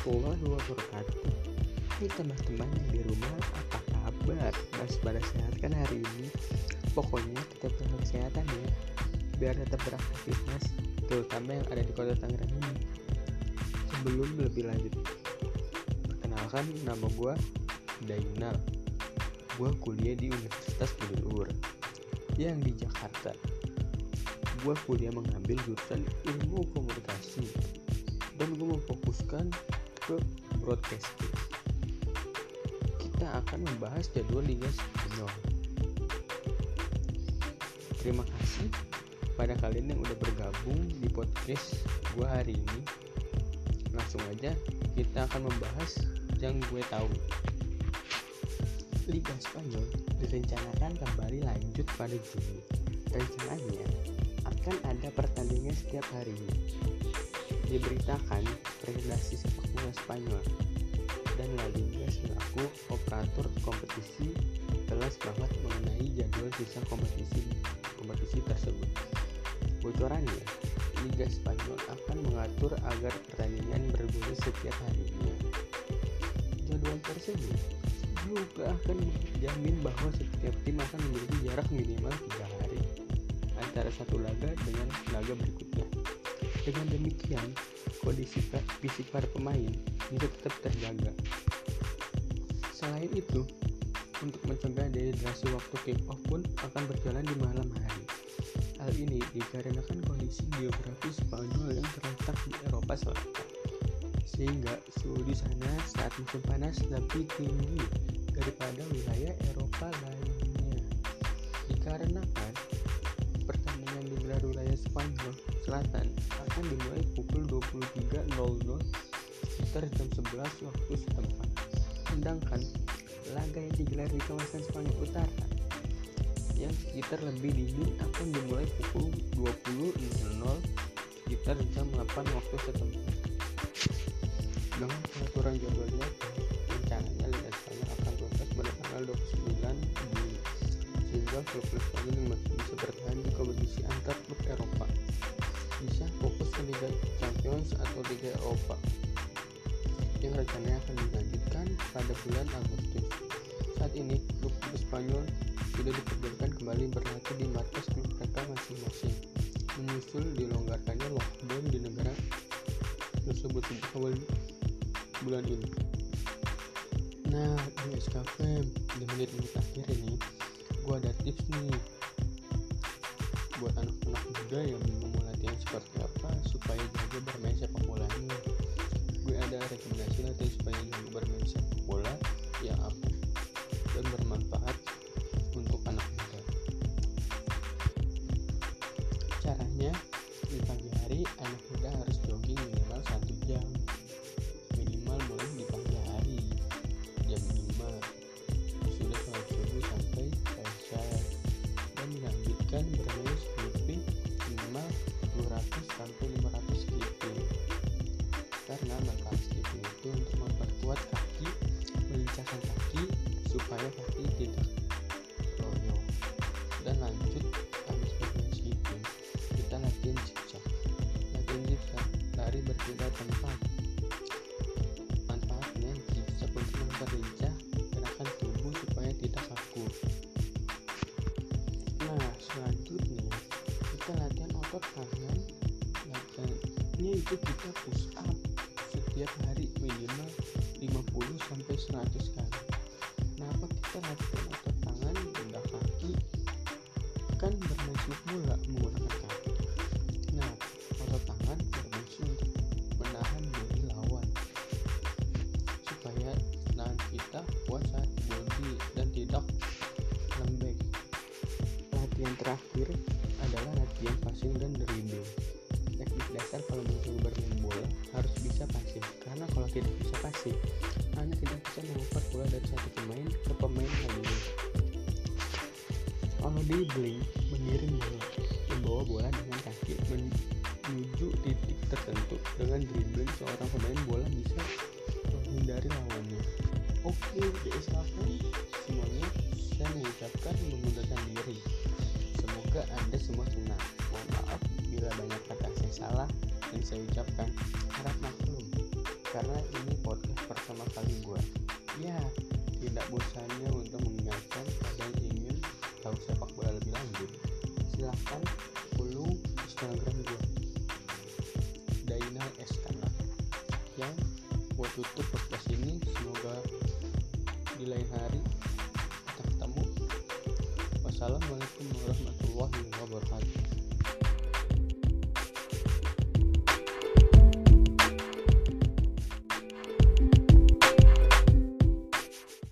warahmatullahi wabarakatuh Hai teman-teman yang di rumah apa kabar? Mas pada sehat kan hari ini? Pokoknya tetap jaga kesehatan ya Biar tetap beraktivitas Terutama yang ada di kota Tangerang ini Sebelum lebih lanjut Perkenalkan nama gue Dainal Gue kuliah di Universitas Budi Yang di Jakarta Gue kuliah mengambil jurusan ilmu komunikasi dan gue memfokuskan ke broadcasting kita akan membahas jadwal Liga Spanyol terima kasih pada kalian yang udah bergabung di podcast gue hari ini. Langsung aja kita akan membahas yang gue tahu. Liga Spanyol direncanakan kembali lanjut pada Juni. Rencananya akan ada pertandingan setiap hari. Diberitakan Federasi Sepak Bola Spanyol dan La Liga selaku operator kompetisi telah sepakat mengenai jadwal sisa kompetisi kompetisi tersebut. Bocorannya, Liga Spanyol akan mengatur agar pertandingan bergulir setiap harinya. Jadwal tersebut juga akan menjamin bahwa setiap tim akan memiliki jarak minimal tiga hari antara satu laga dengan laga berikutnya. Dengan demikian, kondisi fisik para pemain bisa tetap terjaga. Selain itu, untuk mencegah dehidrasi waktu kick-off pun akan berjalan di malam hari. Hal ini dikarenakan kondisi geografis Spanyol yang terletak di Eropa Selatan, sehingga suhu di sana saat musim panas lebih tinggi daripada wilayah Eropa lainnya. Dikarenakan Spanyol Selatan akan dimulai pukul 23.00 sekitar jam 11 waktu setempat. Sedangkan laga yang digelar di kawasan Spanyol Utara yang sekitar lebih dingin akan dimulai pukul 20.00 sekitar jam 8 waktu setempat. Dengan pengaturan jadwalnya, rencananya Liga Spanyol akan tuntas pada tanggal 29 Spanyol yang masih bisa bertahan di kompetisi antar klub Eropa bisa fokus ke Liga Champions atau Liga Eropa yang rencananya akan dilanjutkan pada bulan Agustus. Saat ini, klub-klub Spanyol sudah diperbolehkan kembali berlatih di markas klub mereka masing-masing, menyusul dilonggarkannya lockdown di negara tersebut sejak awal bulan ini. Nah, di SKFM di menit-menit akhir ini, gue ada tips nih buat anak-anak muda yang bingung mau latihan seperti apa supaya jago bermain sepak bolanya gue ada rekomendasi latihan supaya jago bermain sepak bola yang ampuh dan bermanfaat untuk anak muda. Caranya di pagi hari anak muda supaya kaki tidak loyo dan lanjut habis bermain skipping kita latihan zigzag latihan zigzag lari berpindah tempat. Manfaatnya zigzag untuk memperlincah gerakan tubuh supaya tidak kaku. Nah selanjutnya kita latihan otot tangan latihannya itu kita push up setiap hari minimal 50 sampai 100 kali kenapa kita latihan otot tangan benda kaki? Kan bermain sepak bola menggunakan kaki. Nah otot tangan berfungsi untuk menahan bodi lawan. Supaya tahan kita kuat saat body dan tidak lembek. Latihan terakhir adalah latihan passing dan dribbling. Teknik dasar kalau mencoba bermain bola harus bisa passing. Karena kalau tidak bisa passing anda tidak bisa mengoper bola dari satu pemain ke pemain lainnya. Kalau dribbling mengirim bola membawa bola dengan kaki menuju titik tertentu dengan dribbling seorang pemain bola bisa menghindari lawannya. Oke DSKP semuanya saya mengucapkan mengundurkan diri. Semoga anda semua senang. Mohon maaf bila banyak kata saya salah yang saya ucapkan. Harap maklum karena ini podcast pertama kali gue ya tidak bosannya untuk mengingatkan yang ingin tahu sepak bola lebih lanjut silahkan follow instagram gue Dainal Eskana yang gue tutup podcast ini. Semoga di lain hari kita ketemu. Wassalamualaikum warahmatullahi wabarakatuh